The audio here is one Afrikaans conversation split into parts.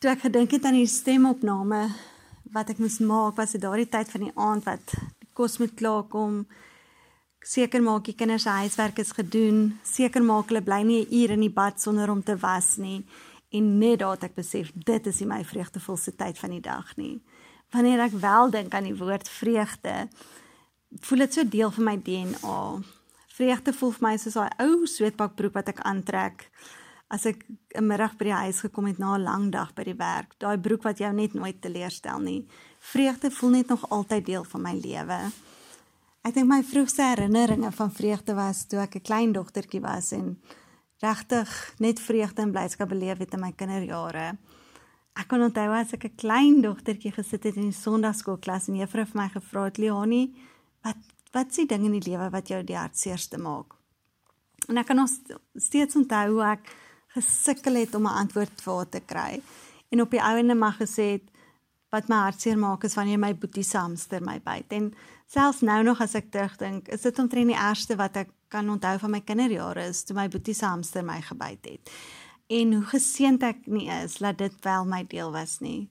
toe ek gedink het aan die stemopname wat ek moes maak, was dit daardie tyd van die aand wat die kos moet klaar kom. Seker maak die kinders se huiswerk is gedoen, seker maak hulle bly nie 'n uur in die bad sonder om te was nie. En net daat ek besef dit is nie my vreugdevolste tyd van die dag nie. Wanneer ek wel dink aan die woord vreugde, voel dit so deel van my DNA. Vreugde voel vir my soos daai ou sweetbakbroek wat ek aantrek as ek 'n middag by die huis gekom het na 'n lang dag by die werk, daai broek wat jou net nooit teleurstel nie. Vreugde voel net nog altyd deel van my lewe. Ek dink my vroegste herinneringe van vreugde was toe ek 'n klein dogtertjie was en regtig net vreugde en blydskap beleef het in my kinderjare. Ek kon onthou as ek 'n klein dogtertjie gesit het in die sonndagskoolklas en juffrou vir my gevra het, "Leonie, wat wat s'ie ding in die lewe wat jou die hartseerste maak?" En ek kan nog steeds onthou hoe ek gesukkel het om 'n antwoord vir haar te kry. En op die ouene mag gesê het wat my hartseer maak is wanneer my boetie se hamster my byt. En selfs nou nog as ek terugdink, is dit omtrent die ergste wat ek kan onthou van my kinderjare is toe my boetie se hamster my gebyt het. En hoe geseënd ek nie is dat dit wel my deel was nie.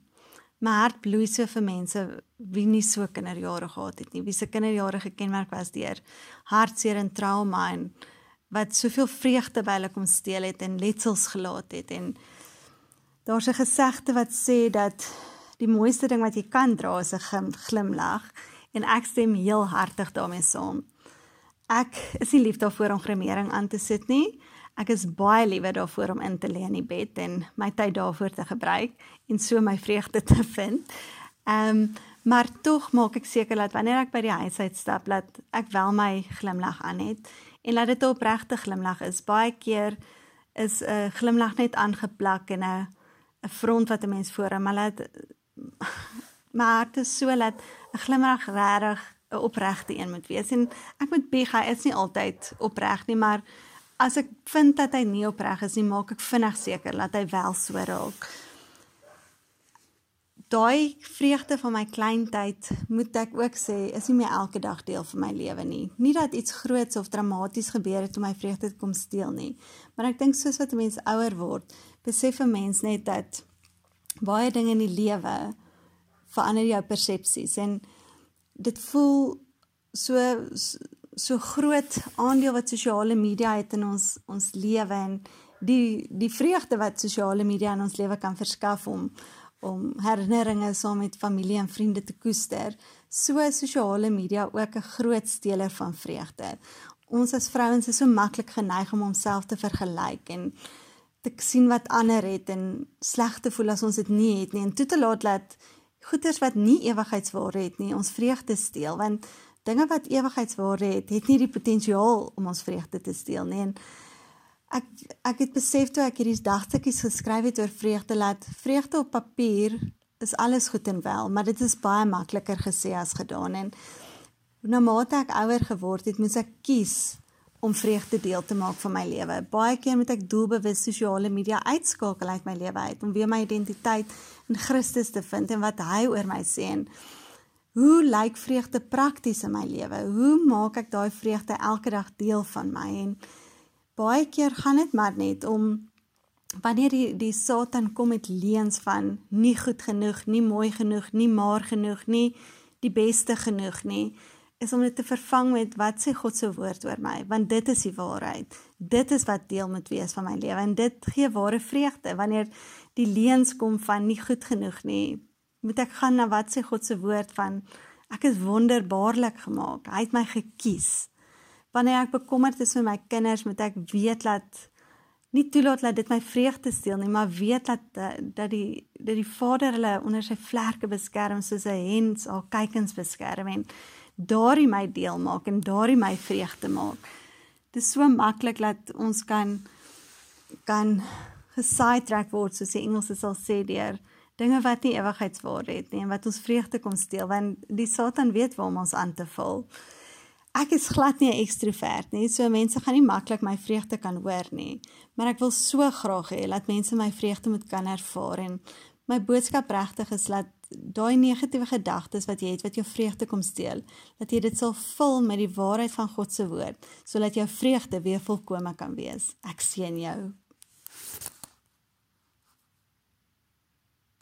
My hart bloei so vir mense wie nie so kinderjare gehad het nie. Wie se kinderjare gekenmerk was deur hartseer en trauma en wat soveel vreugde by hulle kom steel het en letsels gelaat het en daar's 'n gesegde wat sê dat die mooiste ding wat jy kan dra is 'n glimlag en ek stem heel hartig daarmee saam. Ek is nie lief daarvoor om gremering aan te sit nie. Ek is baie liewer daarvoor om in te lê in die bed en my tyd daarvoor te gebruik en so my vreugde te vind. Ehm um, maar tog maak ek seker dat wanneer ek by die huis uitstap, dat ek wel my glimlag aan het en laat dit 'n opregte glimlag is. Baie keer is 'n glimlag net aangeplak en 'n 'n front wat 'n mens voor hom, maar laat maar dit is so dat 'n glimlag regtig 'n opregte een moet wees. En ek moet bieg, hy is nie altyd opreg nie, maar as ek vind dat hy nie opreg is nie, maak ek vinnig seker dat hy wel so raak daai vreugde van my kleintyd moet ek ook sê is nie meer elke dag deel van my lewe nie. Nie dat iets groots of dramaties gebeur het om my vreugde te kom steel nie, maar ek dink soos wat 'n mens ouer word, besef 'n mens net dat baie dinge in die lewe verander jou persepsies en dit voel so so groot aandeel wat sosiale media het in ons ons lewe en die die vreugde wat sosiale media in ons lewe kan verskaf om om herinneringe saam met familie en vriende te koester, so sosiale media ook 'n groot steler van vreugde. Ons as vrouens is so maklik geneig om onsself te vergelyk en te sien wat ander het en sleg te voel as ons dit nie het nie en toe te laat dat goeders wat nie ewigheidswaarde het nie ons vreugde steel want dinge wat ewigheidswaarde het, het nie die potensiaal om ons vreugde te steel nie. En ek ek het besef toe ek hierdie dagstukkies geskryf het oor vreugde laat vreugde op papier is alles goed en wel, maar dit is baie makliker gesê as gedaan en nou mate ek ouer geword het, moet ek kies om vreugde deel te maak van my lewe. Baie keer moet ek doelbewus sosiale media uitskakel uit my lewe uit om weer my identiteit in Christus te vind en wat hy oor my sê en hoe lyk vreugde prakties in my lewe? Hoe maak ek daai vreugde elke dag deel van my en baie keer gaan dit maar net om wanneer die die Satan kom met leuns van nie goed genoeg, nie mooi genoeg, nie maar genoeg nie, die beste genoeg nie, is om dit te vervang met wat sê God se woord oor my, want dit is die waarheid. Dit is wat deel moet wees van my lewe en dit gee ware vreugde wanneer die leuns kom van nie goed genoeg nie. Moet ek gaan na wat sê God se woord van ek is wonderbaarlik gemaak. Hy het my gekies wanneer ek bekommerd is vir my kinders, moet ek weet dat nie toelaat dat dit my vreugde steel nie, maar weet dat dat die dat die Vader hulle onder sy vlerke beskerm soos 'n hen haar kykens beskerm en daardie my deel maak en daardie my vreugde maak. Dit is so maklik dat ons kan kan gesidetrack word soos die Engelse sal sê deur dinge wat nie ewigheidswaarde het nie en wat ons vreugde kom steel want die Satan weet waar om ons aan te val ek is glad nie 'n ekstrovert nie, so mense gaan nie maklik my vreugde kan hoor nie. Maar ek wil so graag hê dat mense my vreugde moet kan ervaar en my boodskap regtig is dat daai negatiewe gedagtes wat jy het wat jou vreugde kom steel, dat jy dit sal vul met die waarheid van God se woord, sodat jou vreugde weer volkome kan wees. Ek seën jou.